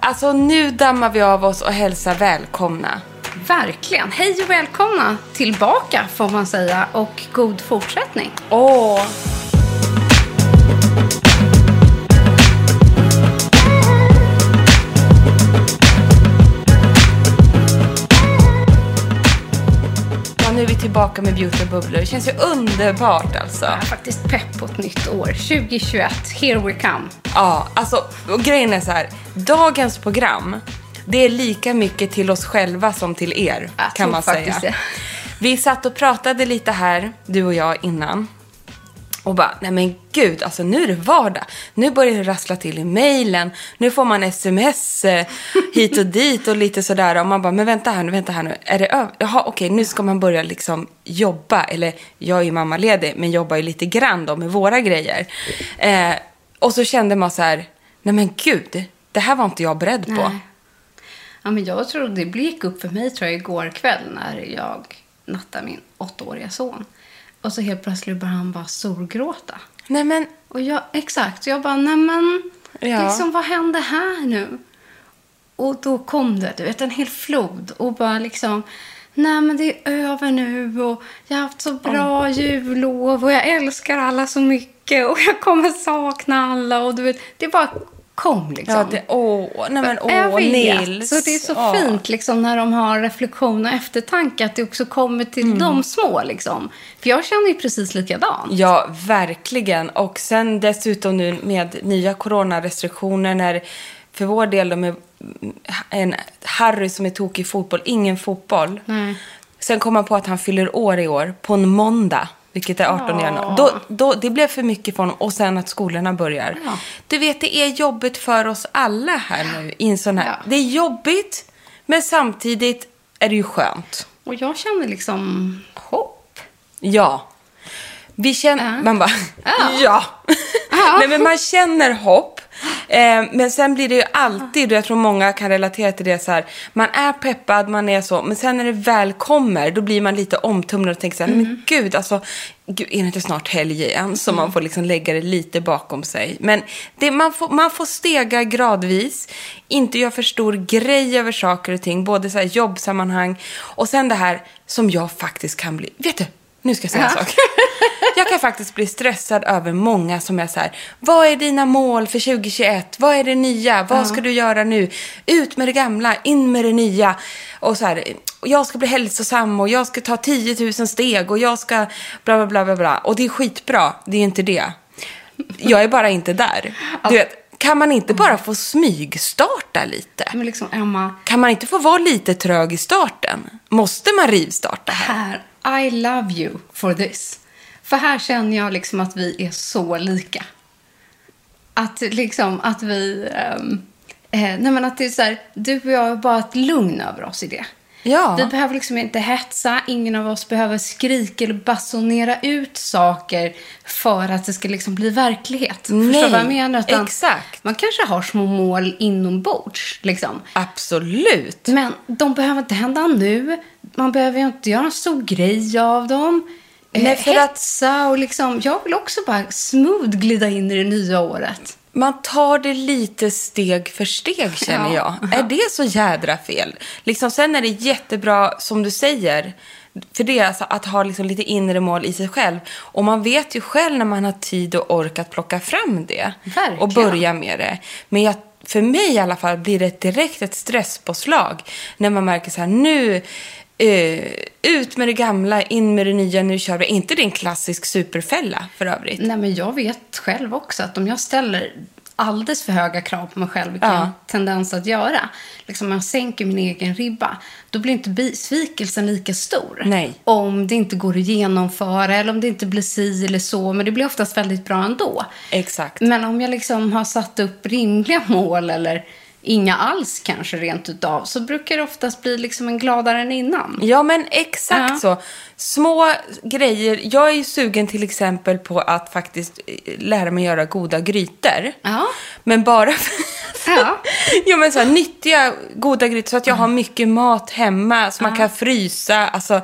Alltså nu dammar vi av oss och hälsar välkomna. Verkligen. Hej och välkomna tillbaka får man säga och god fortsättning. Åh! Tillbaka med Beauty och bubblor. Det känns ju underbart alltså. Jag är faktiskt pepp på ett nytt år. 2021, here we come. Ja, alltså och grejen är så här. Dagens program, det är lika mycket till oss själva som till er, Jag kan man säga. det. Vi satt och pratade lite här, du och jag, innan. Och bara, nej men gud, alltså nu är det vardag. Nu börjar det rassla till i mejlen. Nu får man sms eh, hit och dit och lite sådär. Och man bara, men vänta här nu, vänta här nu. Är det över? Jaha, okej, nu ska man börja liksom jobba. Eller, jag är ju mammaledig, men jobbar ju lite grann då med våra grejer. Eh, och så kände man så här, nej men gud, det här var inte jag beredd på. Nej. Ja, men jag tror det gick upp för mig tror jag igår kväll när jag nattade min åttaåriga son. Och så helt plötsligt började han bara storgråta. Nej men, Och jag, exakt, jag bara, nej men, Ja. liksom vad hände här nu? Och då kom det, du vet, en hel flod och bara liksom, nej men det är över nu och jag har haft så bra jullov och jag älskar alla så mycket och jag kommer sakna alla och du vet, det bara kom liksom. ja, det, åh, nej men Jag åh, vet. Nils. Så det är så Åh. fint liksom, när de har reflektion och eftertanke att det också kommer till de små. Liksom. För jag känner ju precis likadant. Ja, verkligen. Och sen dessutom nu med nya coronarestriktioner när för vår del de är en Harry som är tokig i fotboll, ingen fotboll. Nej. Sen kom man på att han fyller år i år på en måndag. Vilket är 18 Ja. januari. Då, då, det blev för mycket för honom. Och sen att skolorna börjar. Ja. Du vet, det är jobbigt för oss alla här nu. I en sån här. Ja. Det är jobbigt, men samtidigt är det ju skönt. Och jag känner liksom hopp. Ja. Vi känner... Man bara... Ja. Nej, men man känner hopp. Eh, men sen blir det ju alltid, och jag tror många kan relatera till det så här. Man är peppad, man är så. Men sen när det väl kommer, då blir man lite omtumlad och tänker så här, Mm. "Nej, men gud, alltså. Gud, är det inte snart helg igen? Så man får liksom lägga det lite bakom sig. Men det, man, får, man får stega gradvis. Inte göra för stor grej över saker och ting. Både så här jobbsammanhang och sen det här som jag faktiskt kan bli. Vet du, nu ska jag säga en Ja. sak. Jag kan faktiskt bli stressad över många som är så här, vad är dina mål för 2021? Vad är det nya? Vad ska du göra nu? Ut med det gamla, in med det nya. Och så här, jag ska bli hälsosam och jag ska ta 10 000 steg och jag ska bla bla bla bla bla. Och det är skitbra, det är inte det. Jag är bara inte där. Du vet, kan man inte bara få smygstarta lite? Men liksom, Emma, Kan man inte få vara lite trög i starten? Måste man rivstarta här? här, i love you for this. För här känner jag liksom att vi är så lika. Att liksom att vi... Ehm, eh, nej men att det är så här, du och jag har bara ett lugn över oss i det. Ja. Vi behöver liksom inte hetsa, ingen av oss behöver skrika eller basunera ut saker för att det ska liksom bli verklighet. Förstår du vad jag menar? Utan exakt. Man kanske har små mål inombords, liksom. Absolut. Men de behöver inte hända nu. Man behöver ju inte göra en stor grej av dem. Nej, Nej, för att- Hetsa och liksom, jag vill också bara smooth glida in i det nya året. Man tar det lite steg för steg, känner Ja. jag. Är det så jädra fel? Liksom, sen är det jättebra, som du säger, för det är alltså att ha liksom lite inre mål i sig själv. Och man vet ju själv när man har tid och ork att plocka fram det. Verkligen. Och börja med det. Men jag, för mig i alla fall blir det direkt ett stresspåslag när man märker så här, nu eh, ut med det gamla, in med det nya, nu kör vi. Inte det en klassisk superfälla för övrigt? Nej, men jag vet själv också att om jag ställer alldeles för höga krav på mig själv, vilket Ja. jag har en tendens att göra, liksom jag sänker min egen ribba, då blir inte besvikelsen lika stor. Nej. Om det inte går att genomföra eller om det inte blir si eller så, men det blir oftast väldigt bra ändå. Exakt. Men om jag liksom har satt upp rimliga mål eller inga alls kanske rent utav, så brukar det oftast bli liksom en gladare än innan. Ja, men exakt Ja. så. Små grejer. Jag är ju sugen till exempel på att faktiskt eh, lära mig göra goda grytor. Ja. Men bara för... Ja. ja, men så här, nyttiga, goda grytor så att jag har mycket mat hemma som man kan frysa. Alltså,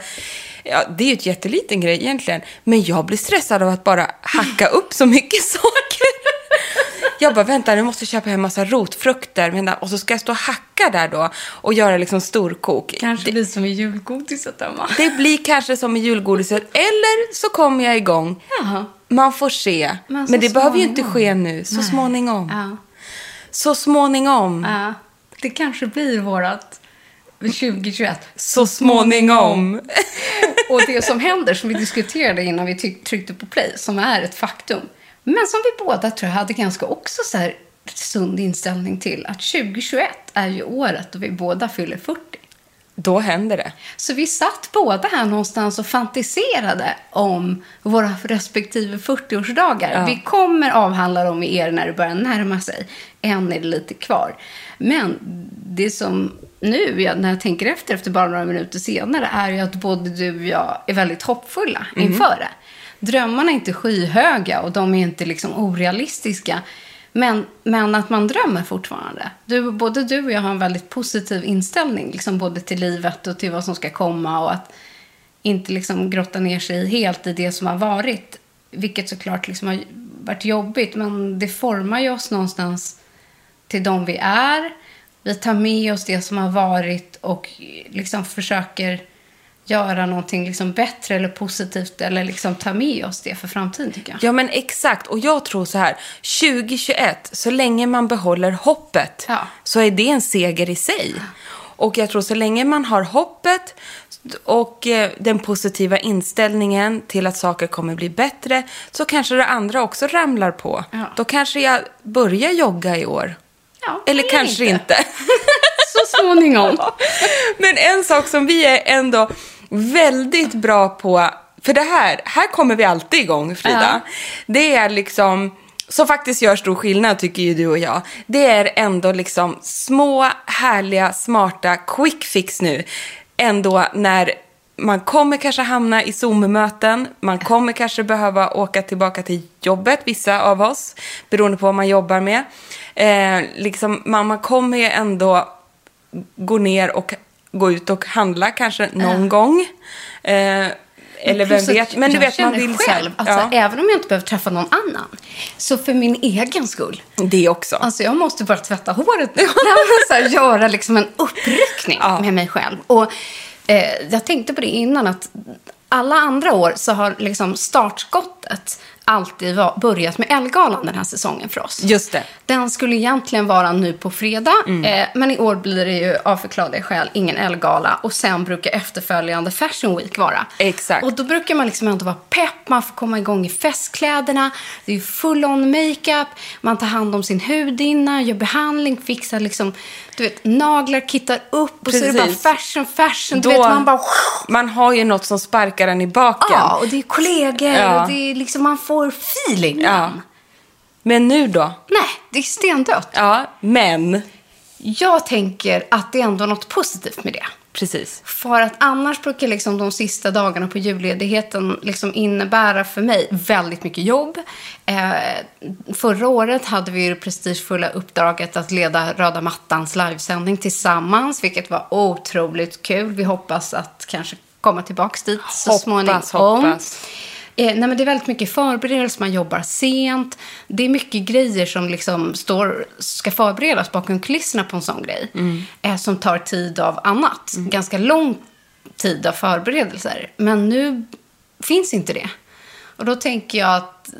ja, det är ju ett jätteliten grej egentligen. Men jag blir stressad av att bara hacka upp så mycket saker. Jag bara, vänta, nu måste jag köpa hem massa rotfrukter. Och så ska jag stå och hacka där då och göra liksom storkok. Kanske blir som i julgodiset hemma. Det blir kanske som i julgodiset, eller så kommer jag igång. Jaha. Man får se. Men Men, det behöver ju inte ske nu. Så Nej. småningom. Ja. Så småningom. Ja, det kanske blir vårat 2021. Så småningom. Och det som händer, som vi diskuterade innan vi tryckte på play, som är ett faktum. Men som vi båda tror jag hade ganska också så här sund inställning till att 2021 är ju året då vi båda fyller 40. Då händer det. Så vi satt båda här någonstans och fantiserade om våra respektive 40-årsdagar. Ja. Vi kommer avhandla dem med er när det börjar närma sig. Än är det lite kvar. Men det som nu, när jag tänker efter, efter bara några minuter senare, är ju att både du och jag är väldigt hoppfulla inför det. Drömmarna är inte skyhöga och de är inte liksom orealistiska. Men, men att man drömmer fortfarande. Du, både du och jag har en väldigt positiv inställning, liksom både till livet och till vad som ska komma. Och att inte liksom grotta ner sig helt i det som har varit. Vilket såklart liksom har varit jobbigt, men det formar ju oss någonstans till de vi är. Vi tar med oss det som har varit och liksom försöker göra någonting liksom bättre eller positivt eller liksom ta med oss det för framtiden tycker jag. Ja, men exakt. Och jag tror så här, 2021, så länge man behåller hoppet, Ja. så är det en seger i sig. Och jag tror så länge man har hoppet och eh, den positiva inställningen till att saker kommer bli bättre, så kanske det andra också ramlar på. Ja. Då kanske jag börjar jogga i år. Ja, Eller kanske inte. Så småningom. Men en sak som vi är ändå väldigt bra på, för det här, här kommer vi alltid igång Frida. Det är liksom, som faktiskt gör stor skillnad tycker ju du och jag. Det är ändå liksom små, härliga, smarta quick fix nu. Ändå när man kommer kanske hamna i Zoom-möten, man kommer kanske behöva åka tillbaka till jobbet, vissa av oss, beroende på vad man jobbar med. Eh, liksom, man, man kommer ju ändå gå ner och gå ut och handla kanske någon gång. Eh, eller vem att vet. Men du vet, man vill själv, alltså, ja, även om jag inte behöver träffa någon annan, så för min egen skull, det också. Alltså jag måste bara tvätta håret nu. Så här, göra liksom en uppryckning Ja. med mig själv. Och eh, jag tänkte på det innan att alla andra år så har liksom startskottet alltid var, börjat med Ellegalan den här säsongen för oss. Just det. Den skulle egentligen vara nu på fredag, eh, men i år blir det ju av förklarliga skäl ingen Ellegala och sen brukar efterföljande Fashion Week vara. Exakt. Och då brukar man liksom ändå vara pepp, man får komma igång i festkläderna, det är full on makeup, man tar hand om sin hudhinna, gör behandling, fixar liksom, du vet, naglar, kittar upp och så är det bara Precis. fashion, fashion, du Då- vet, man bara Man har ju något som sparkar en i baken. Ja, och det är kollegor Ja. och det är liksom, man får feeling. Ja. Men nu då? Nej, det är stendött. Ja, men. Jag tänker att det är ändå något positivt med det. Precis. För att annars brukar liksom de sista dagarna på julledigheten liksom innebära för mig väldigt mycket jobb. Eh, förra året hade vi det prestigefulla uppdraget att leda Röda Mattans livesändning tillsammans, vilket var otroligt kul. Vi hoppas att kanske komma tillbaka dit så Hoppas, småningom. hoppas. Eh, nej, men det är väldigt mycket förberedelse, man jobbar sent. Det är mycket grejer som liksom står, ska förberedas bakom kulisserna på en sån grej. Eh, som tar tid av annat. Ganska lång tid av förberedelser. Men nu finns inte det. Och då tänker jag att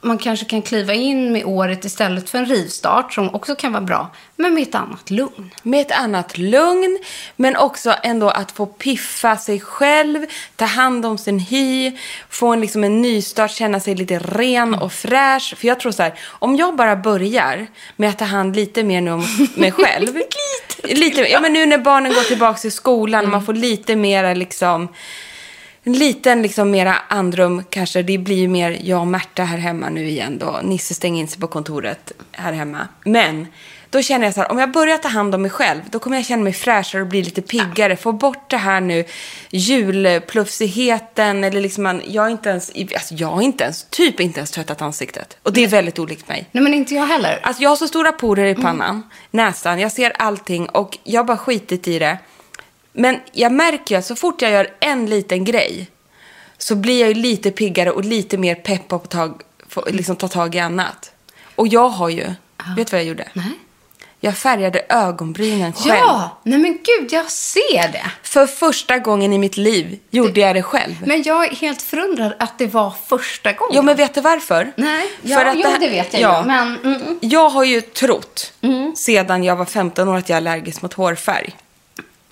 man kanske kan kliva in med året istället för en rivstart som också kan vara bra, men med ett annat lugn. Med ett annat lugn, men också ändå att få piffa sig själv, ta hand om sin hy, få en, liksom en nystart, känna sig lite ren och fräsch. För jag tror så här, om jag bara börjar med att ta hand lite mer nu om mig själv. lite? lite ja, men nu när barnen går tillbaka till skolan och man får lite mera liksom en liten liksom mera andrum kanske. Det blir ju mer jag och Märta här hemma nu igen då. Nisse stänger in sig på kontoret här hemma. Men då känner jag så här, om jag börjar ta hand om mig själv, då kommer jag känna mig fräschare och bli lite piggare. Få bort det här nu, julplufsigheten eller liksom man, jag är inte ens, alltså jag har inte ens, typ inte ens tvättat ansiktet. Och det är väldigt olikt mig. Nej, men inte jag heller. Alltså jag har så stora porer i pannan, näsan, jag ser allting och jag har bara skitit i det. Men jag märker ju att så fort jag gör en liten grej så blir jag ju lite piggare och lite mer pepp på att ta, få- liksom ta tag i annat. Och jag har ju, vet du vad jag gjorde? Nej. Jag färgade ögonbrynen själv. Ja, nej men gud, jag ser det. För första gången i mitt liv gjorde jag det själv. Men jag är helt förundrad att det var första gången. Jo, men vet du varför? Nej, ja, För att jo, här- det vet jag ja. Men, mm, mm. Jag har ju trott sedan jag var 15 år att jag är allergisk mot hårfärg.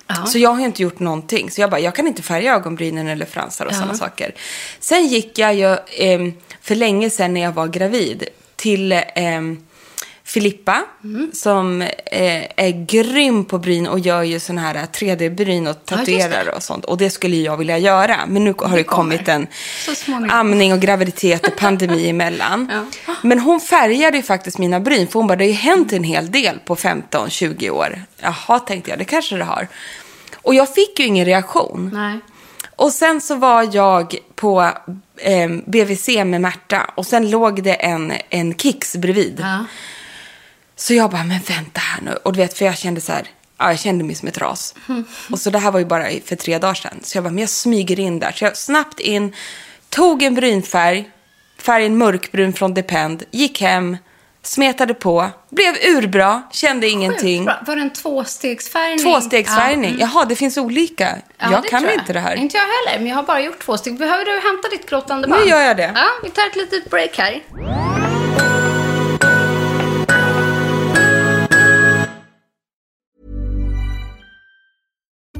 Ja. Så jag har inte gjort någonting. Så jag bara, jag kan inte färga ögonbrynen eller fransar och Ja. sådana saker. Sen gick jag ju em, för länge sedan när jag var gravid till em, Filippa Mm. som eh, är grym på bryn och gör ju såna här 3D-bryn och Ja, tatuerar det. och sånt. Och det skulle jag vilja göra. Men nu har det, kommer. kommit en amning och graviditet och pandemi emellan. Ja. Men hon färgade ju faktiskt mina bryn. För hon bara, det har ju hänt en hel del på 15-20 år. Jaha, tänkte jag, det kanske det har. Och jag fick ju ingen reaktion. Nej. Och sen så var jag på eh, BVC med Märta och sen låg det en, en Kicks bredvid. Ja. Så jag bara, men vänta här nu. Och du vet, för jag kände så här, ja, jag kände mig som ett ras. Och så det här var ju bara för tre dagar sedan. Så jag bara, men jag smyger in där. Så jag snabbt in, tog en brynfärg, färgen mörkbrun från Depend, gick hem, smetade på, blev urbra, kände ingenting. Bra. Var det en tvåstegsfärgning? Tvåstegsfärgning. Ja. Jaha, det finns olika. Ja, jag det kan jag. inte det här. Inte jag heller, men jag har bara gjort två steg. Behöver du hämta ditt gråtande Nu band? gör jag det. Ja, vi tar ett litet break här.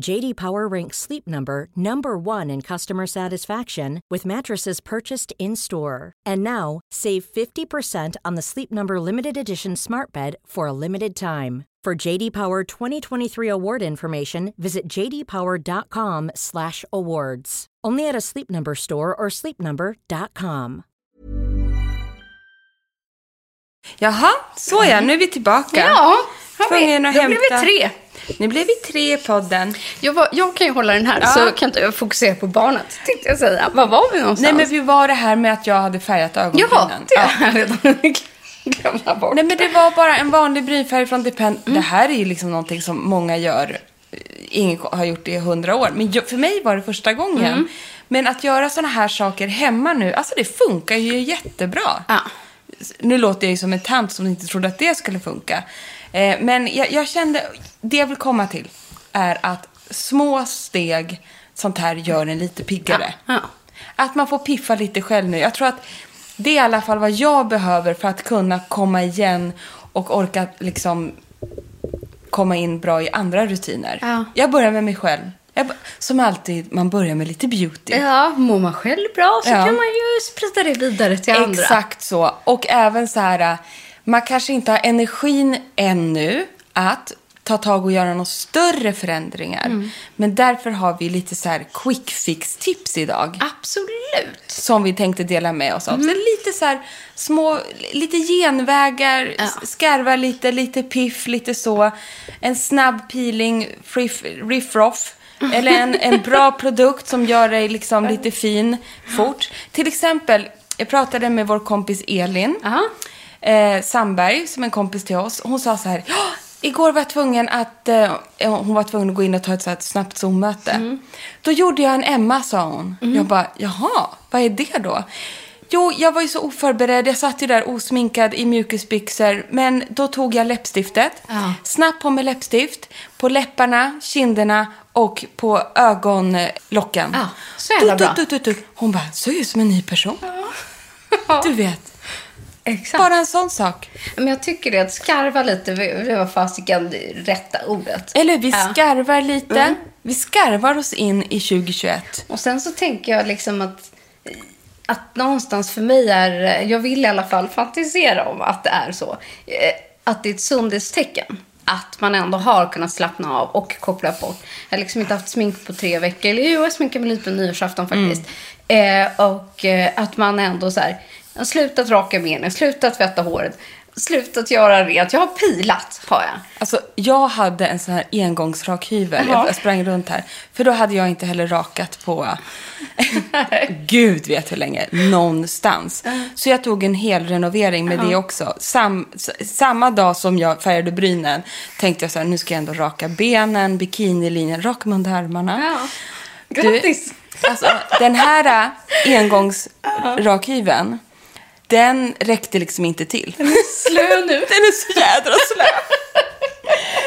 JD Power ranks Sleep Number number 1 in customer satisfaction with mattresses purchased in-store. And now, save 50% on the Sleep Number limited edition Smart Bed for a limited time. For JD Power 2023 award information, visit jdpower.com/awards. Only at a Sleep Number store or sleepnumber.com. Jaha, så ja, nu är vi tillbaka. Ja, Har vi? tvungen att Då hämta... blev vi tre. Nu blev vi tre i podden. Jag, var, jag kan ju hålla den här Ja. så kan inte jag fokusera på barnet. Tänkte jag säga. Var var vi någonstans? Nej, men vi var det här med att jag hade färgat ögonbrynen. det har jag redan glömt bort. Nej, men det var bara en vanlig brynfärg från Depend. Mm. Det här är ju liksom någonting som många gör. Ingen har gjort det i hundra år. Men för mig var det första gången. Mm. Men att göra såna här saker hemma nu, alltså det funkar ju jättebra. Ja. Nu låter jag ju som en tant som inte trodde att det skulle funka. Eh, men jag, jag kände, det jag vill komma till är att små steg sånt här gör en lite piggare. Ja, ja. Att man får piffa lite själv nu. Jag tror att det är i alla fall vad jag behöver för att kunna komma igen och orka liksom komma in bra i andra rutiner. Ja. Jag börjar med mig själv. Jag, som alltid, man börjar med lite beauty. Ja, mår man själv bra så Ja. kan man ju sprida det vidare till andra. Exakt så. Och även så här, man kanske inte har energin ännu att ta tag och göra några större förändringar. Mm. Men därför har vi lite så här quick fix-tips idag. Absolut. Som vi tänkte dela med oss av. Så lite så här små, lite genvägar, Ja. skarva lite, lite piff, lite så. En snabb peeling, riff, riff-roff. Eller en, en bra produkt som gör dig liksom lite fin fort. Till exempel, jag pratade med vår kompis Elin Ja. Eh, Sandberg, som är en kompis till oss. Hon sa så här, "Ja, igår var jag tvungen att, eh, hon var tvungen att gå in och ta ett, så här, ett snabbt Zoom-möte. Då gjorde jag en Emma, sa hon. Jag bara, jaha, vad är det då? Jo, jag var ju så oförberedd. Jag satt ju där osminkad i mjukisbyxor. Men då tog jag läppstiftet. Ja. Snabbt på med läppstift. På läpparna, kinderna och på ögonlocken. Ja, så jävla bra. Hon bara, så ut som en ny person. Du vet. Exakt. Bara en sån sak. Men jag tycker det att skarva lite, det var fasiken rätta ordet. Eller vi Ja. skarvar lite. Mm. Vi skarvar oss in i 2021. Och sen så tänker jag liksom att, att någonstans för mig är, jag vill i alla fall fantisera om att det är så. Eh, Att det är ett sundhetstecken. Att man ändå har kunnat slappna av och koppla bort. Jag har liksom inte haft smink på tre veckor. Eller jo, jag sminkade mig lite på nyårsafton faktiskt. Eh, och eh, att man ändå så här, slutat raka benen, slutat tvätta håret, slutat göra rent. Jag har pilat, har jag. Alltså, jag hade en sån här engångsrakhyvel. Jaha. Jag, sprang runt här. För då hade jag inte heller rakat på... Gud vet hur länge. Någonstans. Så jag tog en hel renovering med det också. Sam, samma dag som jag färgade brynen tänkte jag så här, nu ska jag ändå raka benen, bikinilinjen, raka mig under armarna. Ja. Du, Grattis! Alltså, den här äh, engångsrakhyveln, den räckte liksom inte till. Slö nu. Den är så jädra slö.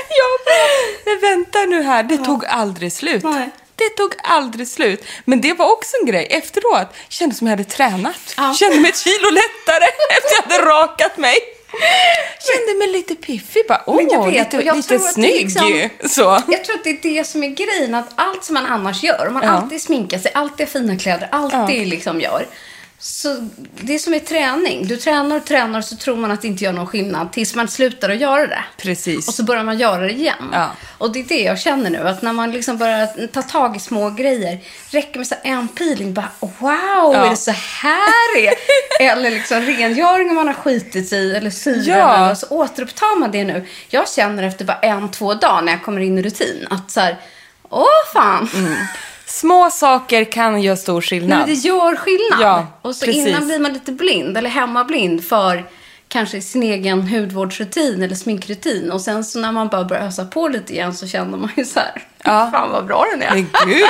Jag bara, vänta nu här, det tog aldrig slut. Nej. Det tog aldrig slut. Men det var också en grej. Efteråt kändes som jag hade tränat. Ja. Kände mig ett kilo lättare efter jag hade rakat mig. Kände mig lite piffig. Bara, åh, Men jag vet, lite, jag lite det snygg. liksom- Så. Jag tror att det är det som är grejen. Att allt som man annars gör, om man Ja. alltid sminkar sig, alltid har fina kläder, alltid liksom gör. Så det är som är träning. Du tränar och tränar så tror man att det inte gör någon skillnad tills man slutar att göra det. Precis. Och så börjar man göra det igen. Ja. Och det är det jag känner nu. Att när man liksom börjar ta tag i små grejer. Räcker med så en peeling. Bara wow, är det så här det är? Eller liksom rengöring om man har skitit i. Eller syren. Ja. Eller så återupptar man det nu. Jag känner efter bara en, två dagar när jag kommer in i rutin. Att så här, åh fan. Små saker kan göra stor skillnad. Men det gör skillnad. Ja, och så precis. innan blir man lite blind eller hemmablind för kanske sin egen hudvårdsrutin eller sminkrutin. Och sen så när man bara börjar ösa på lite igen så känner man ju så här, Ja. fan vad bra den är. Men gud,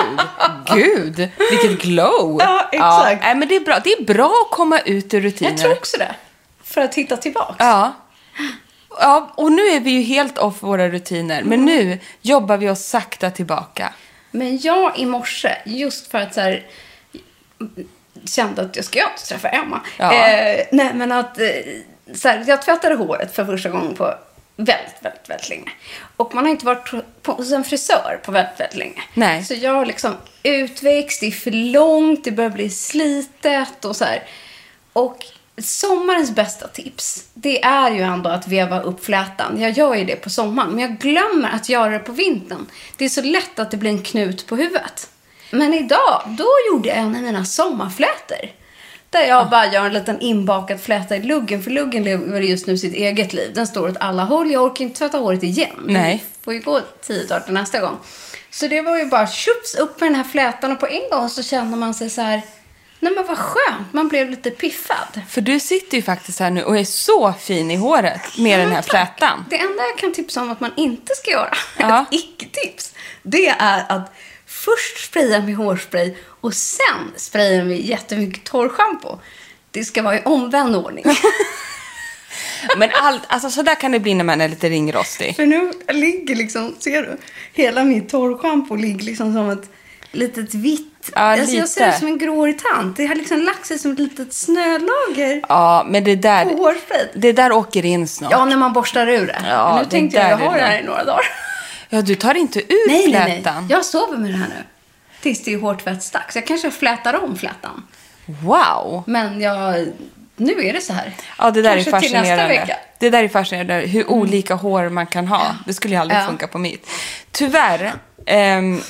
gud, vilket glow. Ja, exakt. nej, men det, är bra. det är bra att komma ut ur rutiner. Jag tror också det. För att hitta tillbaka. Ja. ja. Och nu är vi ju helt off våra rutiner. Men nu jobbar vi oss sakta tillbaka. Men jag i morse, just för att så här, kände att jag ska inte träffa Emma. Ja. Eh, nej, men att eh, så här, jag tvättade håret för första gången på väldigt, väldigt, väldigt länge. Och man har inte varit på, hos en frisör på väldigt, väldigt länge. Nej. Så jag har liksom utväxt, det är för långt, det börjar bli slitet och så här. Och sommarens bästa tips, det är ju ändå att veva upp flätan. Jag gör ju det på sommaren, men jag glömmer att göra det på vintern. Det är så lätt att det blir en knut på huvudet. Men idag, då gjorde jag en av mina sommarflätor. Där jag bara gör en liten inbakad fläta i luggen. För luggen lever just nu sitt eget liv. Den står åt alla håll. Jag orkar inte tvätta håret igen. Nej. Det får ju gå tio dagar till nästa gång. Så det var ju bara tjups upp med den här flätan. Och på en gång så känner man sig så här... Nej men vad skönt. Man blev lite piffad. För du sitter ju faktiskt här nu och är så fin i håret med den här flätan. Det enda jag kan tipsa om att man inte ska göra, Ja. ett icke-tips, det är att först spraya med hårspray och sen spraya med jättemycket torrschampo. Det ska vara i omvänd ordning. Men allt, alltså så där kan det bli när man är lite ringrostig. För nu ligger liksom, ser du? Hela mitt torrschampo ligger liksom som ett litet vitt... Ja, alltså jag ser ut som en gråhårig tant. Det har liksom lagt sig som ett litet snölager Ja, men det på där, hårspray. det där åker in snart. Ja, när man borstar ur det. Ja, Men nu det tänkte jag, jag har det här i några dagar. Ja, du tar inte ut Nej, nej, nej. flätan. Jag sover med det här nu. Tills det är hårtvättsdags. Jag kanske flätar om flätan. Wow! Men jag, nu är det så här. Ja, det där kanske är till nästa fascinerande. vecka. Mm. Det där är fascinerande, hur olika hår man kan ha. Det skulle ju aldrig Ja. funka på mitt. Tyvärr, ehm,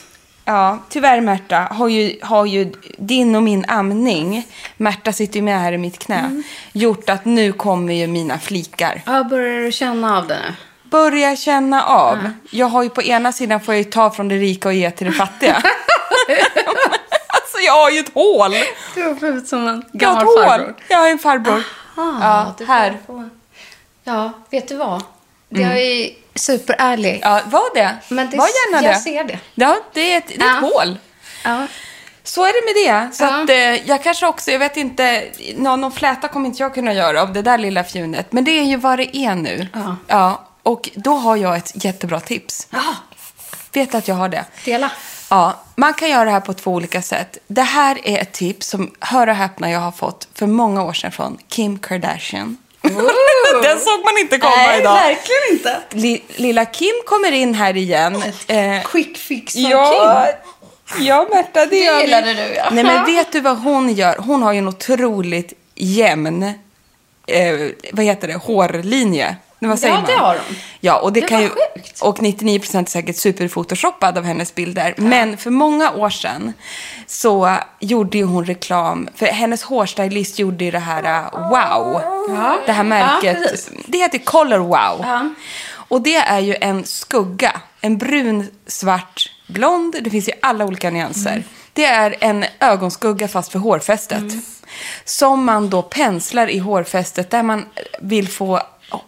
ja, tyvärr Märta, har ju, har ju din och min amning, Märta sitter ju med här i mitt knä, Mm. gjort att nu kommer ju mina flikar. Ja, börjar du känna av det nu? Börja känna av. Jag har ju på ena sidan får jag ju ta från det rika och ge till det fattiga. alltså jag har ju ett hål. Du ser ut som en Jag har gammal ett hål. farbror. Jag har en farbror. Ah, ja, här. få- Ja, vet du vad? Jag är superärlig. Ja, var det. Men det- var gärna jag det. ser det. Ja, det är ett, det är ett Ja. hål. Ja. Så är det med det. Så Ja. att, eh, jag kanske också, jag vet inte, någon, någon fläta kommer inte jag kunna göra av det där lilla fjunet. Men det är ju vad det är nu. Ja. ja. Och då har jag ett jättebra tips. Ja, Vet att jag har det. dela. Ja, man kan göra det här på två olika sätt. Det här är ett tips som, hör och häpna, jag har fått för många år sedan från Kim Kardashian. Den såg man inte komma Nej, idag. verkligen inte. Li, lilla Kim kommer in här igen. Eh, Quick fix från ja, Kim. ja, Märta, det, Det gör vi. gillade du, ja. Nej, men vet du vad hon gör? Hon har ju en otroligt jämn, eh, vad heter det, hårlinje. Vad Ja, säger man? det har hon. Ja, och det, Det kan ju, sjukt. och 99% är säkert superphotoshoppad av hennes bilder. Men för många år sedan så gjorde ju hon reklam, för hennes hårstylist gjorde ju det här uh, Wow. Det här märket. Ja, det heter Color Wow. Ja. Och det är ju en skugga. En brun, svart, blond. Det finns ju alla olika nyanser. Mm. Det är en ögonskugga fast för hårfästet. Som man då penslar i hårfästet där man vill få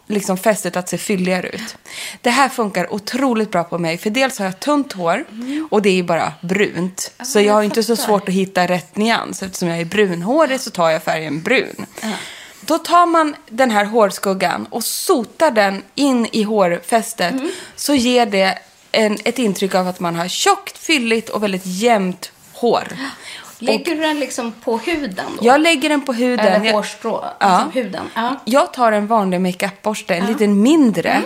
liksom fästet att se fylligare ut. Det här funkar otroligt bra på mig. För dels har jag tunt hår och det är ju bara brunt. så jag har inte så svårt att hitta rätt nyans. Eftersom jag är brunhårig så tar jag färgen brun. Då tar man den här hårskuggan och sotar den in i hårfästet. Så ger det en, ett intryck av att man har tjockt, fylligt och väldigt jämnt hår. Lägger du den liksom på huden då? Jag lägger den på huden. Eller Jag- hårstrå? Ja. Liksom huden? Ja. Jag tar en vanlig makeupborste, en lite mindre.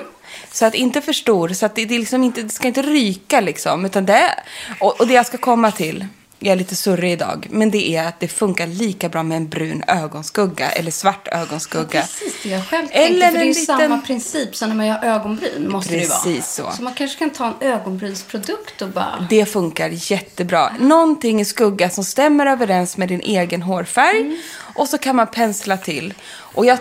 Så att inte för stor, så att det, det, liksom inte, det ska inte ryka liksom. Utan det, och, och det jag ska komma till, jag är lite surrig idag, men det är att det funkar lika bra med en brun ögonskugga eller svart ögonskugga. Precis det jag själv Eller tänkte. För det är liten- samma princip som när man gör ögonbryn. Måste det vara. Precis så. Så man kanske kan ta en ögonbrynsprodukt och bara... Det funkar jättebra. Någonting i skugga som stämmer överens med din egen hårfärg. Mm. Och så kan man pensla till. Och jag,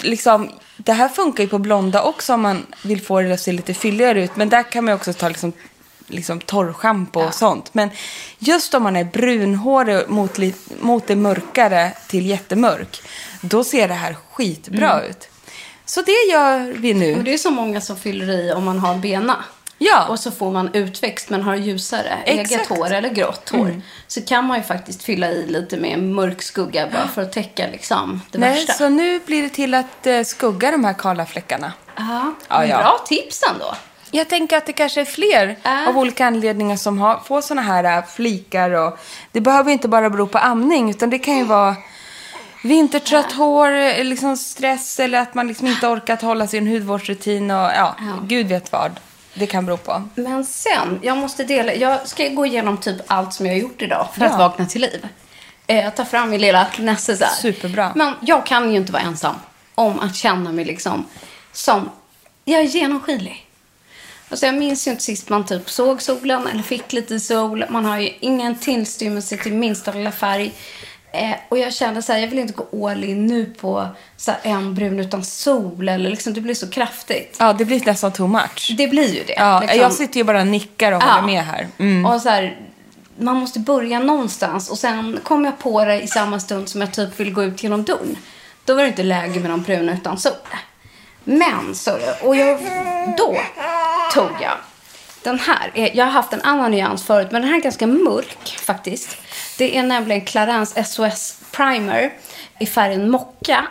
liksom, det här funkar ju på blonda också om man vill få det att se lite fylligare ut. Men där kan man också ta liksom, liksom torrschampo och sånt. Men just om man är brunhårig mot, mot det mörkare till jättemörk. Då ser det här skitbra Mm. ut. Så det gör vi nu. Och det är så många som fyller i om man har bena. Ja. Och så får man utväxt men har ljusare Exakt. eget hår eller grått hår. Så kan man ju faktiskt fylla i lite med mörk skugga bara för att täcka liksom det Nej, värsta. så nu blir det till att eh, skugga de här kala fläckarna. Ja. Bra tips ändå. Jag tänker att det kanske är fler Äh. av olika anledningar som har, får såna här äh, flikar. Och, det behöver inte bara bero på amning, utan det kan ju vara vintertrött hår, eh, liksom stress eller att man liksom inte orkat hålla sin hudvårdsrutin och ja, gud vet vad det kan bero på. Men sen, jag måste dela, jag ska gå igenom typ allt som jag har gjort idag för Ja. att vakna till liv. Eh, tar fram min lilla här. Superbra. Men jag kan ju inte vara ensam om att känna mig liksom som, jag är genomskinlig. Alltså jag minns ju inte sist man typ såg solen eller fick lite sol. Man har ju ingen tillstymmelse till minsta lilla färg. Eh, och jag kände så här, jag vill inte gå all in nu på så en brun utan sol. Eller liksom, det blir så kraftigt. Ja, det blir nästan too much. Det blir ju det. Ja, liksom. Jag sitter ju bara och nickar och Ja. håller med här. Mm. Och så här, man måste börja någonstans. Och sen kom jag på det i samma stund som jag typ vill gå ut genom dörren. Då var det inte läge med de bruna utan sol. Men, så och jag, då tog jag den här. Eh, Jag har haft en annan nyans förut, men den här är ganska mörk faktiskt. Det är nämligen Clarins SOS Primer i färgen Mocka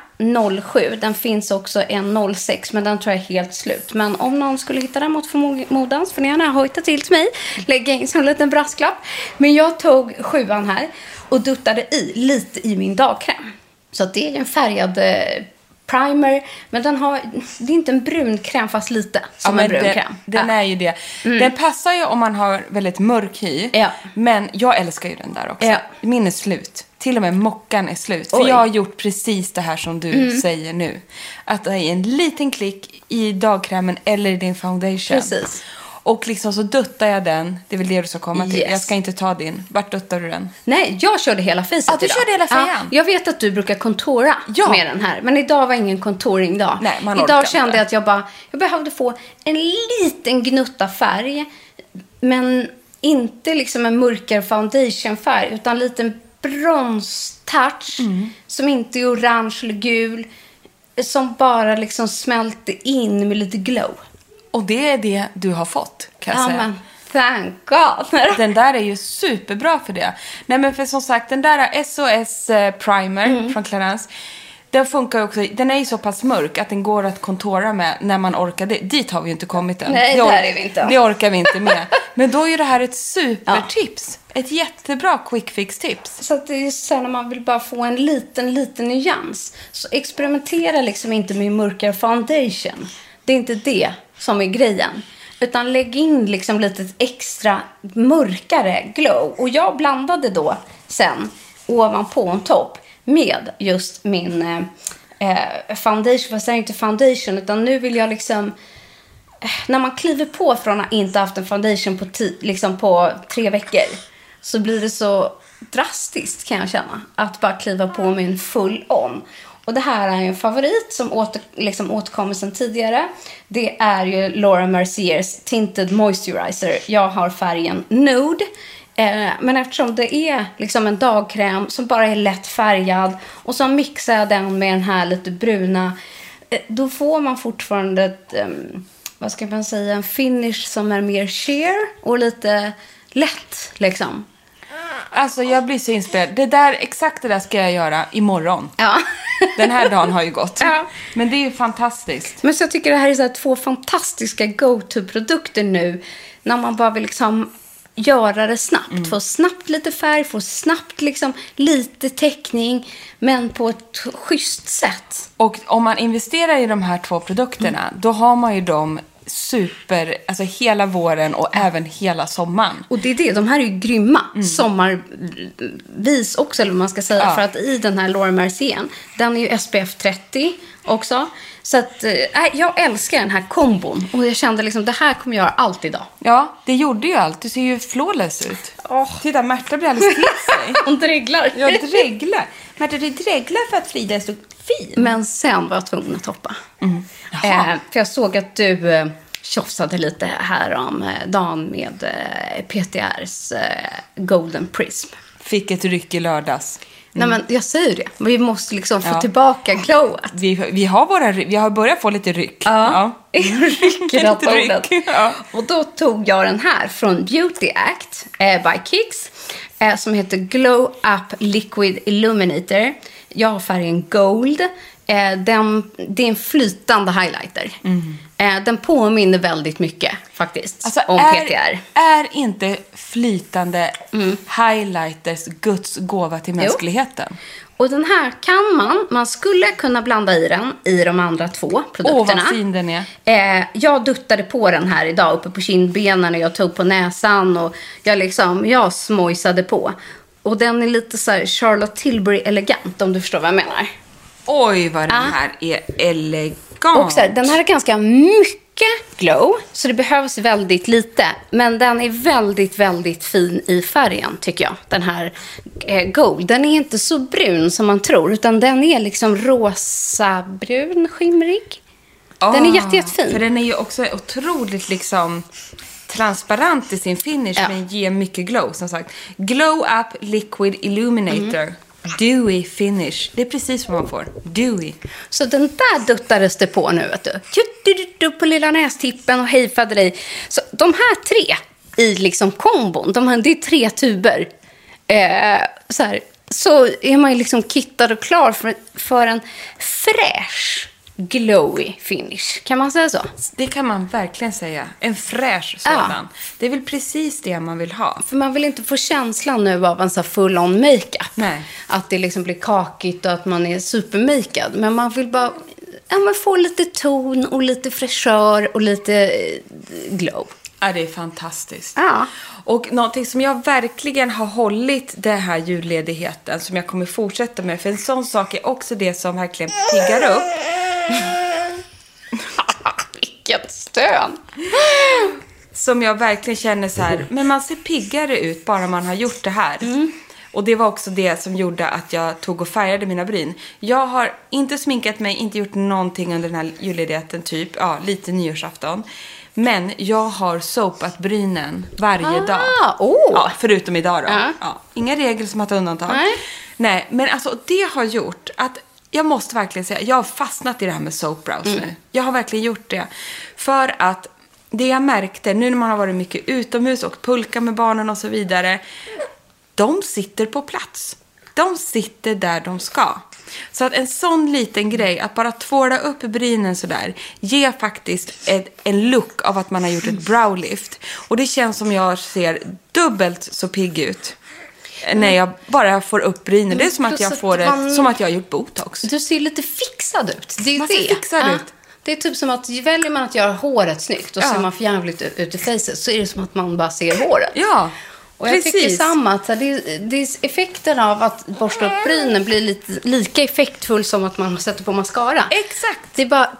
07. Den finns också en 06, men den tror jag är helt slut. Men om någon skulle hitta den mot förmodan så får ni gärna hojta till till mig. Lägga in som en liten brasklapp. Men jag tog sjuan här och duttade i lite i min dagkräm. Så att det är en färgad eh, primer. Men den har, det är inte en brun kräm fast lite som en brun den, kräm. Den Ja. är ju det. Den passar ju om man har väldigt mörk hy. Ja. Men jag älskar ju den där också. Ja. Min är slut. Till och med mockan är slut. För Oj. Mm. jag har gjort precis det här som du säger nu. Att det är en liten klick i dagkrämen eller i din foundation. Precis. Och liksom så duttar jag den. Det är väl det du ska komma till. Yes. Jag ska inte ta din. Vart duttar du den? Nej, jag körde hela facet Ja, du idag. körde hela färjan. jag vet att du brukar kontora Ja. med den här. Men idag var ingen contouring dag. Nej, man idag kände jag att jag bara, jag behövde få en liten gnutta färg. Men inte liksom en mörkare foundationfärg. Utan en liten bronstouch. Mm. Som inte är orange eller gul. Som bara liksom smälter in med lite glow. Och det är det du har fått, kan jag Ja, säga. men thank God. Den där är ju superbra för det. Nej men för som sagt, den där SOS eh, Primer Mm. från Clarence. Den funkar också, den är ju så pass mörk att den går att kontora med när man orkar det. Dit har vi ju inte kommit än. Nej, det där är vi inte. Det orkar vi inte med. Men då är ju det här ett supertips. Ett jättebra quick fix-tips. Så att det är så här när man vill bara få en liten, liten nyans. Så experimentera liksom inte med mörkare foundation. Det är inte det som är grejen. Utan lägg in liksom lite extra mörkare glow. Och jag blandade då sen ovanpå en topp med just min eh, eh foundation. Fast det är inte foundation utan nu vill jag liksom eh, när man kliver på från att inte haft en foundation på, ti- liksom på tre veckor så blir det så drastiskt kan jag känna. Att bara kliva på med en full on. Och det här är en favorit som åter, liksom återkommer sedan tidigare. Det är ju Laura Merciers Tinted Moisturizer. Jag har färgen Nude. Eh, men eftersom det är liksom en dagkräm som bara är lätt färgad och så mixar jag den med den här lite bruna eh, då får man fortfarande ett, vad ska man säga, en finish som är mer sheer och lite lätt liksom. Alltså jag blir så inspirerad. Det där, exakt det där ska jag göra imorgon. Ja. Den här dagen har ju gått. Ja. Men det är ju fantastiskt. Men så jag tycker det här är så här två fantastiska go-to-produkter nu. När man bara vill liksom göra det snabbt. Få snabbt lite färg, få snabbt liksom lite täckning. Men på ett schysst sätt. Och om man investerar i de här två produkterna, då har man ju dem super, alltså hela våren och även hela sommaren. Och det är det, de här är ju grymma sommarvis också, eller vad man ska säga. Ja. För att i den här Laura Mercier, den är ju SPF 30 också. Så att, eh, jag älskar den här kombon. Och jag kände liksom, det här kommer jag göra allt idag. Ja, det gjorde ju allt. Du ser ju flawless ut. Åh. Titta, Märta blir alldeles till sig. Hon dreglar. Jag dreglar. Märta, du dreglar för att Frida är så fin. Men sen var jag tvungen att hoppa. Jaha. Eh, för jag såg att du eh, tjofsade lite här om eh, dagen med eh, PTRs eh, Golden Prism. Fick ett ryck i lördags. Nej men jag säger det. Vi måste liksom få Ja. tillbaka glowet. Vi, vi, har våra, vi har börjat få lite ryck. Ja, ryck i detta Lite ryck, ordet. ja. Och då tog jag den här från Beauty Act eh, by Kicks. Eh, som heter Glow Up Liquid Illuminator. Jag har färgen Gold. Eh, den, det är en flytande highlighter. Eh, den påminner väldigt mycket faktiskt Alltså, om är, PTR. är inte flytande highlighters Guds gåva till mänskligheten? Och den här kan man, man skulle kunna blanda i den i de andra två Åh, produkterna. vad fin den är. Eh, jag duttade på den här idag uppe på kindbenen och jag tog på näsan och jag liksom, jag smojsade på. Och den är lite så här Charlotte Tilbury elegant om du förstår vad jag menar. Oj, vad den Ja. här är elegant. Och så här, den här är ganska mycket glow, så det behövs väldigt lite. Men den är väldigt, väldigt fin i färgen, tycker jag. Den här eh, gold. Den är inte så brun som man tror, utan den är liksom rosa-brun, skimrig. Den är jätte, jättefin. Ah, För den är ju också otroligt liksom transparent i sin finish Ja. men ger mycket glow som sagt. Glow Up Liquid Illuminator. Mm. Dewy finish. Det är precis vad man får. Dewy. Så den där duttades det på nu, vet du. Tjuttiduttu på lilla nästippen och hej dig. Så de här tre i liksom kombon, de här, det är tre tuber. Eh, så, här, så är man ju liksom kittad och klar för, för en fräsch, glowy finish. Kan man säga så? Det kan man verkligen säga. En fräsch sådan. Det är väl precis det man vill ha. För man vill inte få känslan nu av en så här full-on makeup. Att det liksom blir kakigt och att man är supermakead. Men man vill bara ja, men få lite ton och lite fräschör och lite eh, glow. Ja, det är fantastiskt. Ja. Och någonting som jag verkligen har hållit den här julledigheten, som jag kommer fortsätta med, för en sån sak är också det som verkligen piggar upp. Vilket stön! Som jag verkligen känner så här, men man ser piggare ut bara man har gjort det här. Och det var också det som gjorde att jag tog och färgade mina bryn. Jag har inte sminkat mig, inte gjort någonting under den här julledigheten, typ, ja, lite nyårsafton. Men jag har sopat brynen varje dag. åh. Ja, förutom idag då. Ja. Ja. Inga regler som har tagit undantag. Nej. Nej, men alltså det har gjort att jag måste verkligen säga, jag har fastnat i det här med soap brows nu. Jag har verkligen gjort det. För att det jag märkte, nu när man har varit mycket utomhus och pulka med barnen och så vidare. De sitter på plats. De sitter där de ska. Så att en sån liten grej, att bara tvåla upp brynen sådär, ger faktiskt ett, en look av att man har gjort ett browlift. Och det känns som jag ser dubbelt så pigg ut. När jag bara får upp brynen. Det är som att jag får det, man- som att jag har gjort botox. Du ser lite fixad ut. Det är Man ser det. fixad ut. Det är typ som att väljer man att göra håret snyggt och Ja. ser man för jävligt ut ut i facet så är det som att man bara ser håret. Ja, Och jag tycker precis. samma. Att det, det är effekten av att borsta upp brynen blir lite, lika effektfull som att man sätter på mascara. Exakt. Det är bara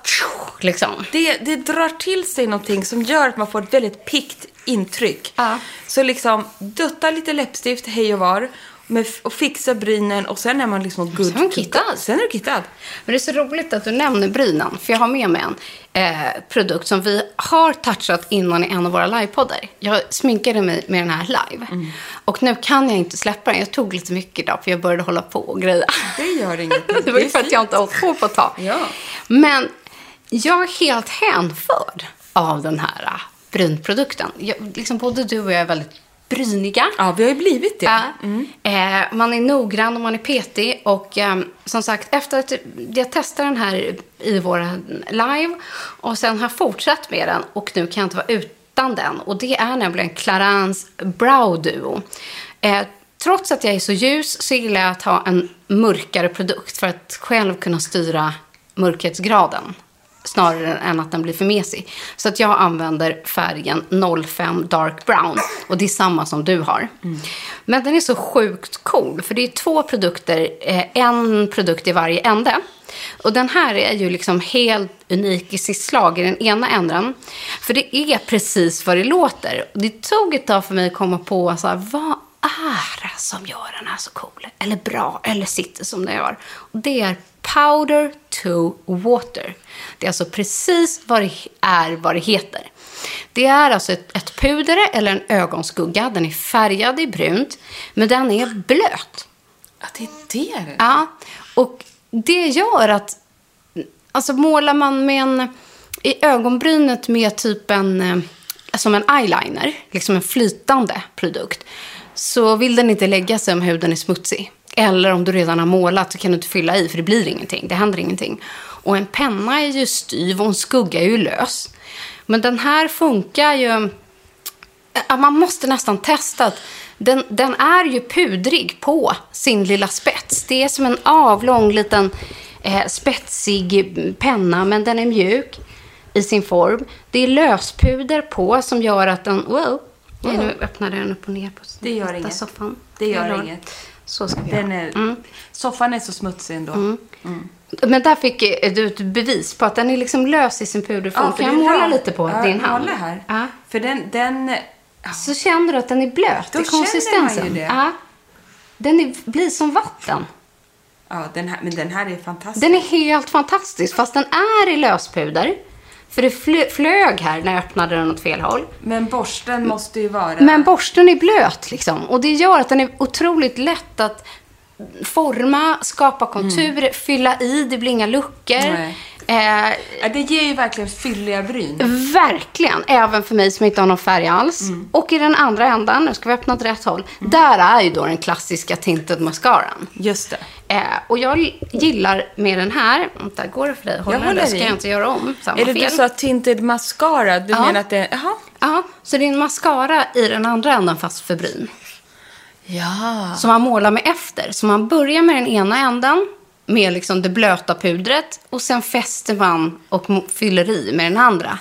liksom. Det, det drar till sig någonting som gör att man får ett väldigt pikt intryck. Ja. Så liksom dutta lite läppstift hej och var med, och fixa brynen och sen är man liksom good. Sen kittad. Sen är du kittad. Men det är så roligt att du nämner brynen. För jag har med mig en eh, produkt som vi har touchat innan i en av våra livepoddar. Jag sminkade mig med den här live. Mm. Och nu kan jag inte släppa den. Jag tog lite mycket idag för jag började hålla på och greja. Det gör inget. det var ju för att jag inte har hållit på på ett tag. Ja. Men jag är helt hänförd av den här äh, brynprodukten. Jag, liksom både du och jag är väldigt bryniga. Ja, vi har ju blivit det. Ja. Eh, man är noggrann och man är petig. Och eh, som sagt, efter att jag testade den här i våra live och sen har fortsatt med den och nu kan jag inte vara utan den. Och det är nämligen Clarins Brow Duo. Eh, trots att jag är så ljus så gillar jag att ha en mörkare produkt för att själv kunna styra mörkhetsgraden snarare än att den blir för mesig. Så att jag använder färgen 05 Dark Brown och det är samma som du har. Men den är så sjukt cool för det är två produkter, eh, en produkt i varje ände. Och den här är ju liksom helt unik i sitt slag i den ena änden. För det är precis vad det låter. Det tog ett tag för mig att komma på så här, vad är det som gör den här så cool? Eller bra, eller sitter som den gör. Det är powder to water. Det är alltså precis vad det är vad det heter. Det är alltså ett, ett puder eller en ögonskugga. Den är färgad i brunt, men den är blöt. Ja, det är det det Ja, och det gör att... Alltså målar man med en... I ögonbrynet med typ en... eh, Som en eyeliner, liksom en flytande produkt. Så vill den inte lägga sig om huden är smutsig. Eller om du redan har målat så kan du inte fylla i för det blir ingenting. Det händer ingenting. Och en penna är ju styv och en skugga är ju lös. Men den här funkar ju... Man måste nästan testa. att Den, den är ju pudrig på sin lilla spets. Det är som en avlång liten eh, spetsig penna, men den är mjuk i sin form. Det är löspuder på som gör att den... Wow! Nu öppnade den upp och ner på Det gör inget. soffan. Det gör Eller- inget. Så ska vi Den är, Soffan är så smutsig ändå. Mm. Men där fick eh, du ett bevis på att den är liksom lös i sin puderform. för kan jag måla lite på ja, din hand? Måla här. Ja. För den, den Så känner du att den är blöt Då i känner man konsistensen. ju det. Ja. Den är, blir som vatten. ja, den här, men den här är fantastisk. Den är helt fantastisk, fast den är i löspuder. För det flö- flög här när jag öppnade den åt fel håll. Men borsten måste ju vara... Men borsten är blöt liksom. Och det gör att den är otroligt lätt att forma, skapa konturer, fylla i. Det blir inga luckor. Nej. Eh, det ger ju verkligen fylliga bryn. Verkligen, även för mig som inte har någon färg alls. Mm. Och i den andra ändan, nu ska vi öppna åt rätt håll, där är ju då den klassiska tinted mascaran. Just det. Eh, och jag gillar med den här, vänta, går det för dig? Håller Jag den där? håller Ska i. jag inte göra om samma Är det fel? du sa tinted mascara? Du Ja. menar att det... Jaha. Ja, så det är en mascara i den andra änden fast för bryn. Ja. Som man målar med efter. Så man börjar med den ena änden med liksom det blöta pudret och sen fäster man och fyller i med den andra.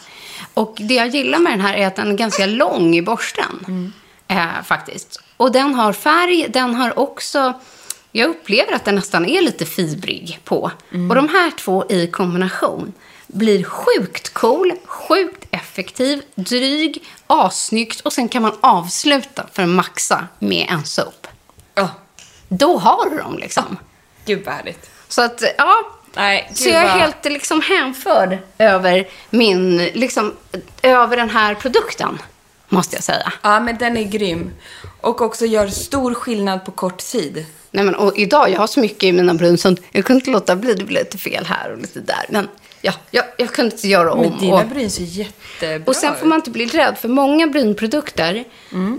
Och det jag gillar med den här är att den är ganska lång i borsten. Eh, faktiskt. Och den har färg, den har också... Jag upplever att den nästan är lite fibrig på. Och de här två i kombination blir sjukt cool, sjukt effektiv, dryg, assnyggt och sen kan man avsluta för att maxa med en soap. Oh, Då har du dem liksom. gud vad härligt. Så att, ja. Nej, Så jag är helt liksom hänförd över min, liksom, över den här produkten. Måste jag säga. Ja, men den är grym. Och också gör stor skillnad på kort tid. Nej, men, och idag, jag har så mycket i mina bryn så jag kunde inte låta bli. Det blev lite fel här och lite där. Men ja, jag, jag kunde inte göra om. Men dina och, bryn ser jättebra och sen får man inte bli rädd, för många brynprodukter,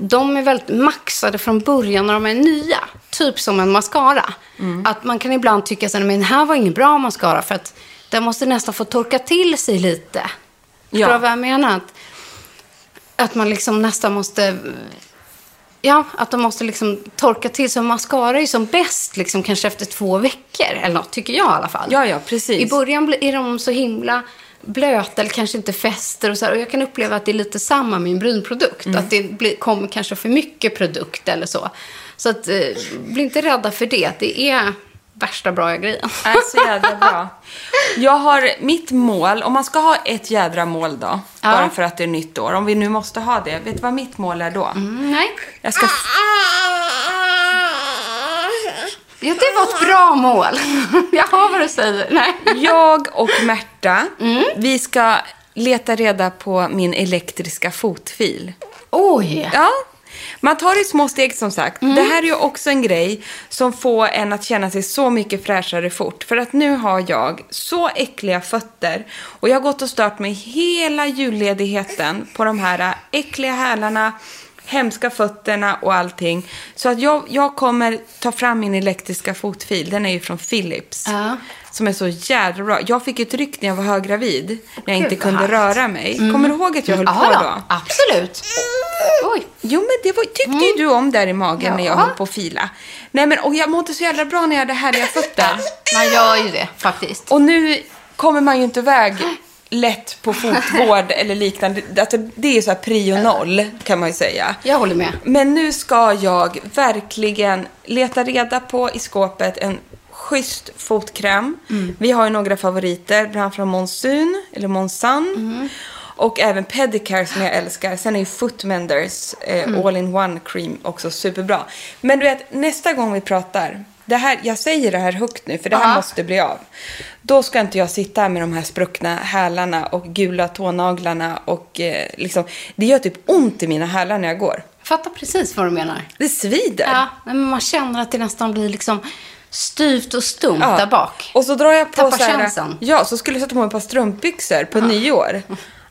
de är väldigt maxade från början när de är nya. Typ som en mascara. Att man kan ibland tycka att den här var ingen bra mascara för att den måste nästan få torka till sig lite. Ja. Förstår du vad jag menar? Att, att man liksom nästan måste... Ja, att de måste liksom torka till sig. Mascara är ju som bäst liksom kanske efter två veckor. Eller något, tycker jag i alla fall. Ja, ja, precis. I början är de så himla blöta eller kanske inte fäster och så här. Och jag kan uppleva att det är lite samma med en brynprodukt. Mm. Att det blir, kommer kanske för mycket produkt eller så. Så att, eh, bli inte rädda för det. Det är värsta bra grejen. är så jävla bra. Jag har mitt mål, om man ska ha ett jädra mål då, Ja. bara för att det är nytt år, om vi nu måste ha det, vet du vad mitt mål är då? Mm, nej. Jag ska... Ja, det var ett bra mål. jag har vad du säger. Nej. Jag och Märta, Mm. vi ska leta reda på min elektriska fotfil. Oj! Ja, man tar det i små steg som sagt. Mm. Det här är ju också en grej som får en att känna sig så mycket fräschare fort. För att nu har jag så äckliga fötter och jag har gått och stört mig hela julledigheten på de här äckliga hälarna, hemska fötterna och allting. Så att jag, jag kommer ta fram min elektriska fotfil. Den är ju från Philips. Ja. Som är så jädra bra. Jag fick ett ryck när jag var höggravid. När jag inte Gud, kunde röra mig. Kommer du ihåg att jag höll Ja, på då. Absolut. Oj. Jo, men det var, tyckte ju du om där i magen när jag Mm. Ja. höll på att fila. Nej, men och jag mådde så jävla bra när jag hade härliga fötter. Man gör ju det faktiskt. Och nu kommer man ju inte iväg lätt på fotvård eller liknande. Alltså, det är så här prio noll, kan man ju säga. Jag håller med. Men nu ska jag verkligen leta reda på i skåpet en schysst fotkräm. Mm. Vi har ju några favoriter, bland annat från Monsun, eller Monsan. Mm. Och även Pedicare som jag älskar. Sen är ju Footmenders eh, Mm. All-in-One Cream också superbra. Men du vet, nästa gång vi pratar, det här, jag säger det här högt nu för det här Ja. måste bli av. Då ska inte jag sitta här med de här spruckna hälarna och gula tånaglarna och eh, liksom, det gör typ ont i mina hälar när jag går. Jag fattar precis vad du menar. Det svider. Ja, men man känner att det nästan blir liksom styvt och stumt Ja. där bak. Och så drar jag på Tappar så här, chansen. Ja, så skulle jag sätta på mig ett par strumpbyxor på nyår.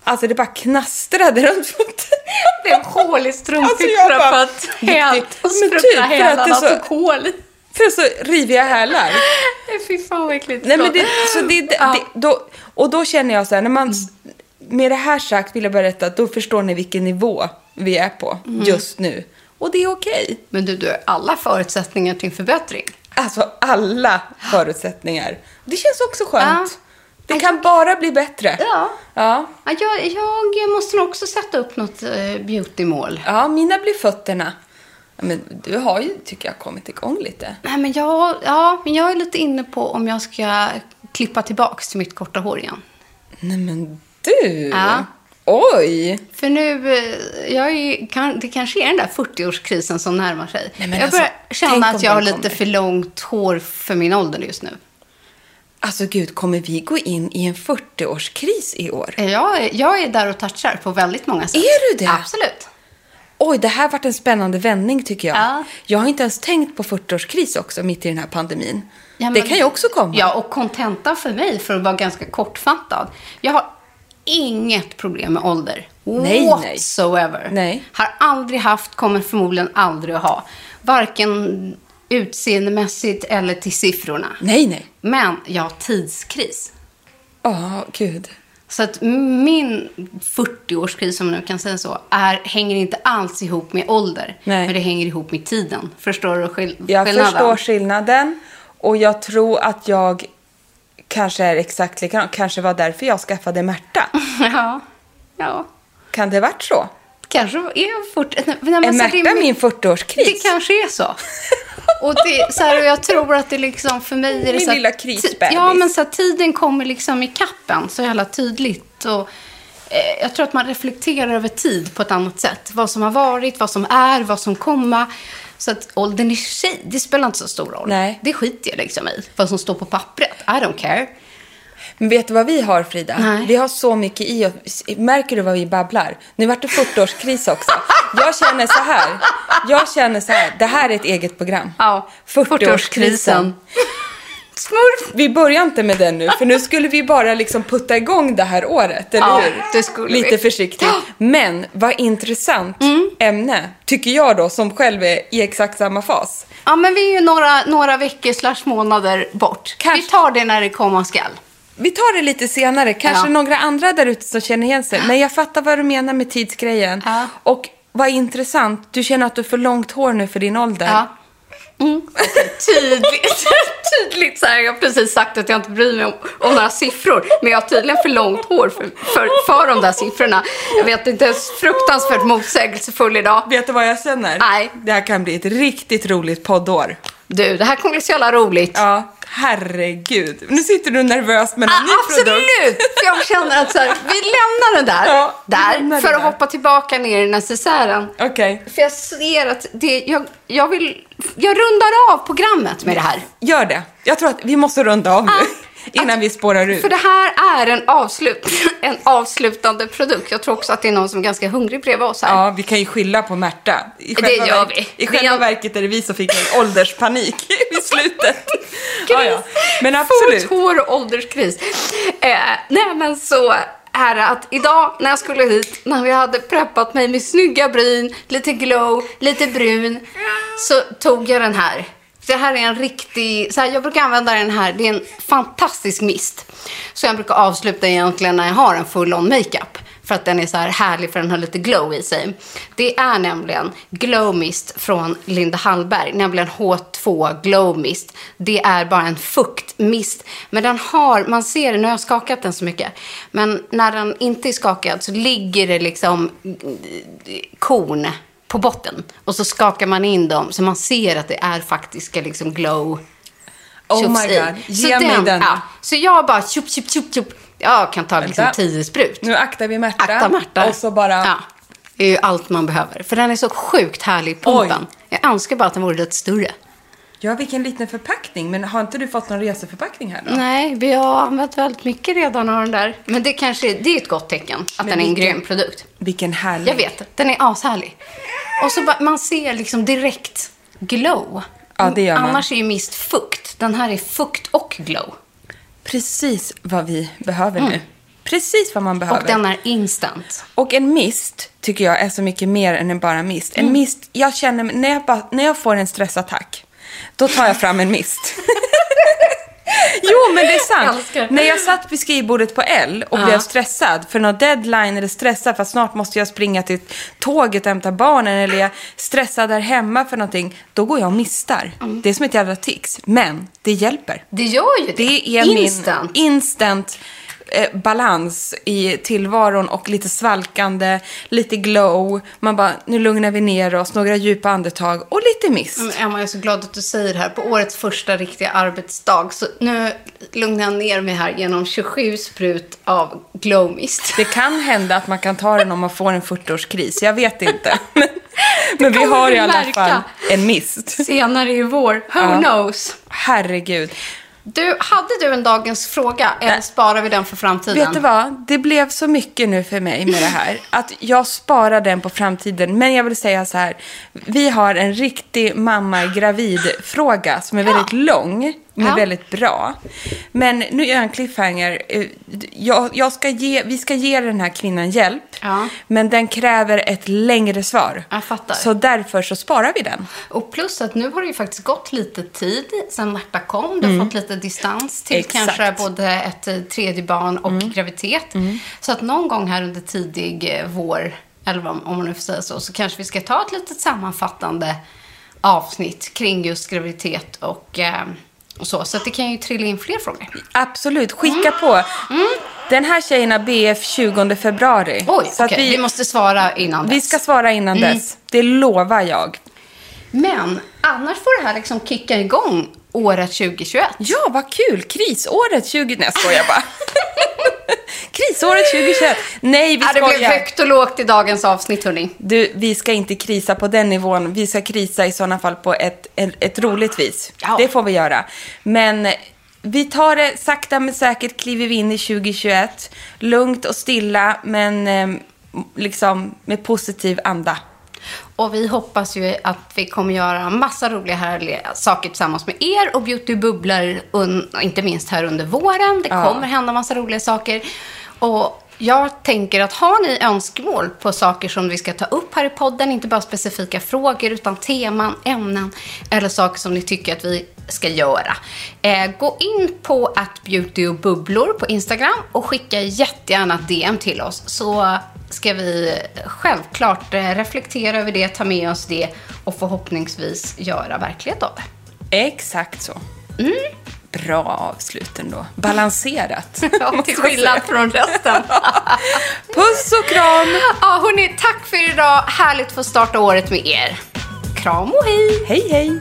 Alltså det bara knastrade runt foten. Det är hål i strumpbyxorna Alltså, för att helt spruckna typ, det hälarna så- tog hål i. För så riviga hälar. Fy fan vad äckligt. Nej, men det, så det, det, Ja. det, då, och då känner jag så här, när man, med det här sagt vill jag berätta att då förstår ni vilken nivå vi är på Mm. just nu. Och det är okej. Men du, du har alla förutsättningar till en förbättring. Alltså alla förutsättningar. Det känns också skönt. Ja. Det kan bara bli bättre. Ja. Ja. Ja, jag, jag måste nog också sätta upp något eh, beautymål. Ja, mina blir fötterna. Men du har ju, tycker jag, kommit igång lite. Nej, men jag, ja, men jag är lite inne på om jag ska klippa tillbaks till mitt korta hår igen. Nej men du! Ja. Oj! För nu, eh, jag är, kan, det kanske är den där 40-årskrisen som närmar sig. Nej, jag alltså, börjar känna att jag har lite kommer. för långt hår för min ålder just nu. Alltså gud, kommer vi gå in i en 40-årskris i år? Jag är, jag är där och touchar på väldigt många sätt. Är du det? Absolut. Oj, det här varit en spännande vändning tycker jag. Ja. Jag har inte ens tänkt på 40-årskris också mitt i den här pandemin. Ja, det men- kan ju också komma. Ja, och kontenta för mig, för att vara ganska kortfattad. Jag har inget problem med ålder. Nej. Whatsoever. Nej. Har aldrig haft, kommer förmodligen aldrig att ha. Varken utseendemässigt eller till siffrorna. Nej, nej. Men jag har tidskris. Ja, gud. Så att min 40-årskris, om man nu kan säga så, är, hänger inte alls ihop med ålder. Nej. Men det hänger ihop med tiden. Förstår du skill- Jag skillnaden? förstår skillnaden och jag tror att jag kanske är exakt likadan. Kanske var därför jag skaffade Märta. Ja. ja. Kan det varit så? Kanske är 40... Nej, men Är Märta det min 40-årskris? Det kanske är så. Och, det, så här, och jag tror att det liksom för mig är det Min så lilla krisbebis. Ja, men så här, tiden kommer liksom i kappen så jävla tydligt. Och, eh, jag tror att man reflekterar över tid på ett annat sätt. Vad som har varit, vad som är, vad som kommer. Så att åldern i sig, det spelar inte så stor roll. Nej. Det skiter jag liksom i. Vad som står på pappret. I don't care. Men vet du vad vi har Frida? Nej. Vi har så mycket i oss. Märker du vad vi babblar? Nu vart det 40-årskris också. Jag känner så här. Jag känner så här. Det här är ett eget program. Ja, 40-årskrisen. Smurf! Vi börjar inte med den nu, för nu skulle vi bara liksom putta igång det här året, eller Ja, hur? det skulle Lite vi. försiktigt. Men vad intressant Mm. ämne, tycker jag då, som själv är i exakt samma fas. Ja, men vi är ju några, några veckor slash månader bort. Kanske- Vi tar det när det komma skall. Vi tar det lite senare, kanske Ja. några andra där ute som känner igen sig. Men jag fattar vad du menar med tidsgrejen. Ja. Och vad intressant, du känner att du får långt hår nu för din ålder. Ja. Mm. Tydligt. Tydligt så här. Jag har precis sagt att jag inte bryr mig om, om några siffror. Men jag har tydligen för långt hår för, för, för de där siffrorna. Jag vet inte, jag är fruktansvärt motsägelsefull idag. Vet du vad jag känner? Nej. Det här kan bli ett riktigt roligt poddår. Du, det här kommer bli så jävla roligt. Ja, herregud. Nu sitter du nervös med en Ah, ny produkt. absolut! För jag känner att så här, vi lämnar den där, Ja, där för att där. hoppa tillbaka ner i necessären. Okej, För jag ser att det, jag, jag vill, jag rundar av programmet med det här. gör det. Jag tror att vi måste runda av nu. Ah, innan att- vi spårar ur. För det här är en, avslut, en avslutande produkt. Jag tror också att det är någon som är ganska hungrig bredvid oss här. Ja, vi kan ju skylla på Märta. I Det gör vi. I själva Vi- verket är det vi som fick en ålderspanik i slutet. ja, ja. Men absolut. Fort hår och ålderskris. Eh, nej, men så är det att idag när jag skulle hit, när vi hade preppat mig med snygga bryn, lite glow, lite brun, så tog jag den här. Det här är en riktig, så här, jag brukar använda den här, det är en fantastisk mist. Så jag brukar avsluta egentligen när jag har en full on makeup. För att den är så här härlig för den har lite glow i sig. Det är nämligen Glow Mist från Linda Hallberg, nämligen H2 Glow Mist. Det är bara en fuktmist. Men den har, man ser det. nu har jag skakat den så mycket. Men när den inte är skakad så ligger det liksom korn på botten. Och så skakar man in dem så man ser att det är faktiska liksom glow Oh my i. god, Så ge mig den. Ja, så jag bara tjup, tjup, tjup, tjup. Jag kan ta liksom tio sprut. Nu aktar vi Märta. Akta Märta. Och så bara... Ja, det är ju allt man behöver. För den är så sjukt härlig i pumpen. Jag önskar bara att den vore lite större. Ja, vilken liten förpackning. Men har inte du fått någon reseförpackning här då? Nej, vi har använt väldigt mycket redan av den där. Men det kanske det är ett gott tecken att Men den är en vilken- grym produkt. Vilken härlig. Jag vet, den är ashärlig. Och så man ser liksom direkt glow. Ja, det gör man. Annars är ju mist fukt. Den här är fukt och glow. Precis vad vi behöver nu. Precis vad man behöver. Mm. Och den är instant. Och en mist tycker jag är så mycket mer än en bara mist. Mm. En mist, jag känner, när jag, bara, när jag får en stressattack, då tar jag fram en mist. jo, men det är sant. Älskar. När jag satt vid skrivbordet på L och Ja. blev stressad för någon deadline eller stressad för att snart måste jag springa till tåget och hämta barnen eller jag stressad där hemma för någonting, då går jag och mistar. Mm. Det är som ett jävla tics, men det hjälper. Det gör ju det. Det är instant. min instant eh, balans i tillvaron och lite svalkande, lite glow. Man bara, nu lugnar vi ner oss, några djupa andetag och lite mist. Men Emma, jag är så glad att du säger det här. På årets första riktiga arbetsdag. Så nu lugnar jag ner mig här genom 27 sprut av glow mist. Det kan hända att man kan ta den om man får en 40-årskris, jag vet inte. Men, vi har i alla fall en mist. Senare i vår. Who Ja. knows? Herregud. Du, hade du en dagens fråga eller sparar vi den för framtiden? Vet du vad? Det blev så mycket nu för mig med det här. Att jag sparar den på framtiden. Men jag vill säga så här. Vi har en riktig mamma-gravid-fråga som är väldigt lång. Men Ja. väldigt bra. Men nu gör jag en cliffhanger. Eh, Jag, jag ska ge, vi ska ge den här kvinnan hjälp. Ja. Men den kräver ett längre svar. Jag fattar. Så därför så sparar vi den. Och plus att nu har det ju faktiskt gått lite tid sedan Märta kom. Du har fått lite distans till Mm. Exakt. Mm. kanske både ett eh, tredje barn och graviditet. Så att någon gång här under tidig eh, vår, eller om man nu får säga så, så kanske vi ska ta ett litet sammanfattande avsnitt kring just graviditet och, eh, och så. Så att det kan ju trilla in fler frågor. Absolut, skicka på. Den här tjejen har BF 20 februari. Oj, så att okej. vi... måste svara innan Vi dess. ska svara innan dess. Det lovar jag. Men annars får det här liksom kicka igång året 2021. Ja, vad kul! Krisåret 20... Nej, jag skojar bara. Krisåret 2021. Nej, vi Ja, det blev skojar. högt och lågt i dagens avsnitt, hörni. Du, vi ska inte krisa på den nivån. Vi ska krisa i sådana fall på ett, ett, ett roligt vis. Ja. Det får vi göra. Men vi tar det sakta men säkert kliver vi in i 2021. Lugnt och stilla, men eh, liksom med positiv anda. Och vi hoppas ju att vi kommer göra massa roliga härliga saker tillsammans med er och Beauty Bubblar, inte minst här under våren. Det Ja. kommer hända massa roliga saker. Och jag tänker att har ni önskemål på saker som vi ska ta upp här i podden, inte bara specifika frågor utan teman, ämnen eller saker som ni tycker att vi ska göra. Eh, gå in på att beauty och bubblor på Instagram och skicka jättegärna ett DM till oss så ska vi självklart eh, reflektera över det, ta med oss det och förhoppningsvis göra verklighet av det. Exakt så. Bra avslut ändå. Balanserat. Mm. Ja, till skillnad från resten. Puss och kram! ja, hörni, tack för idag. Härligt att få starta året med er. Kram och hej! Hej, hej!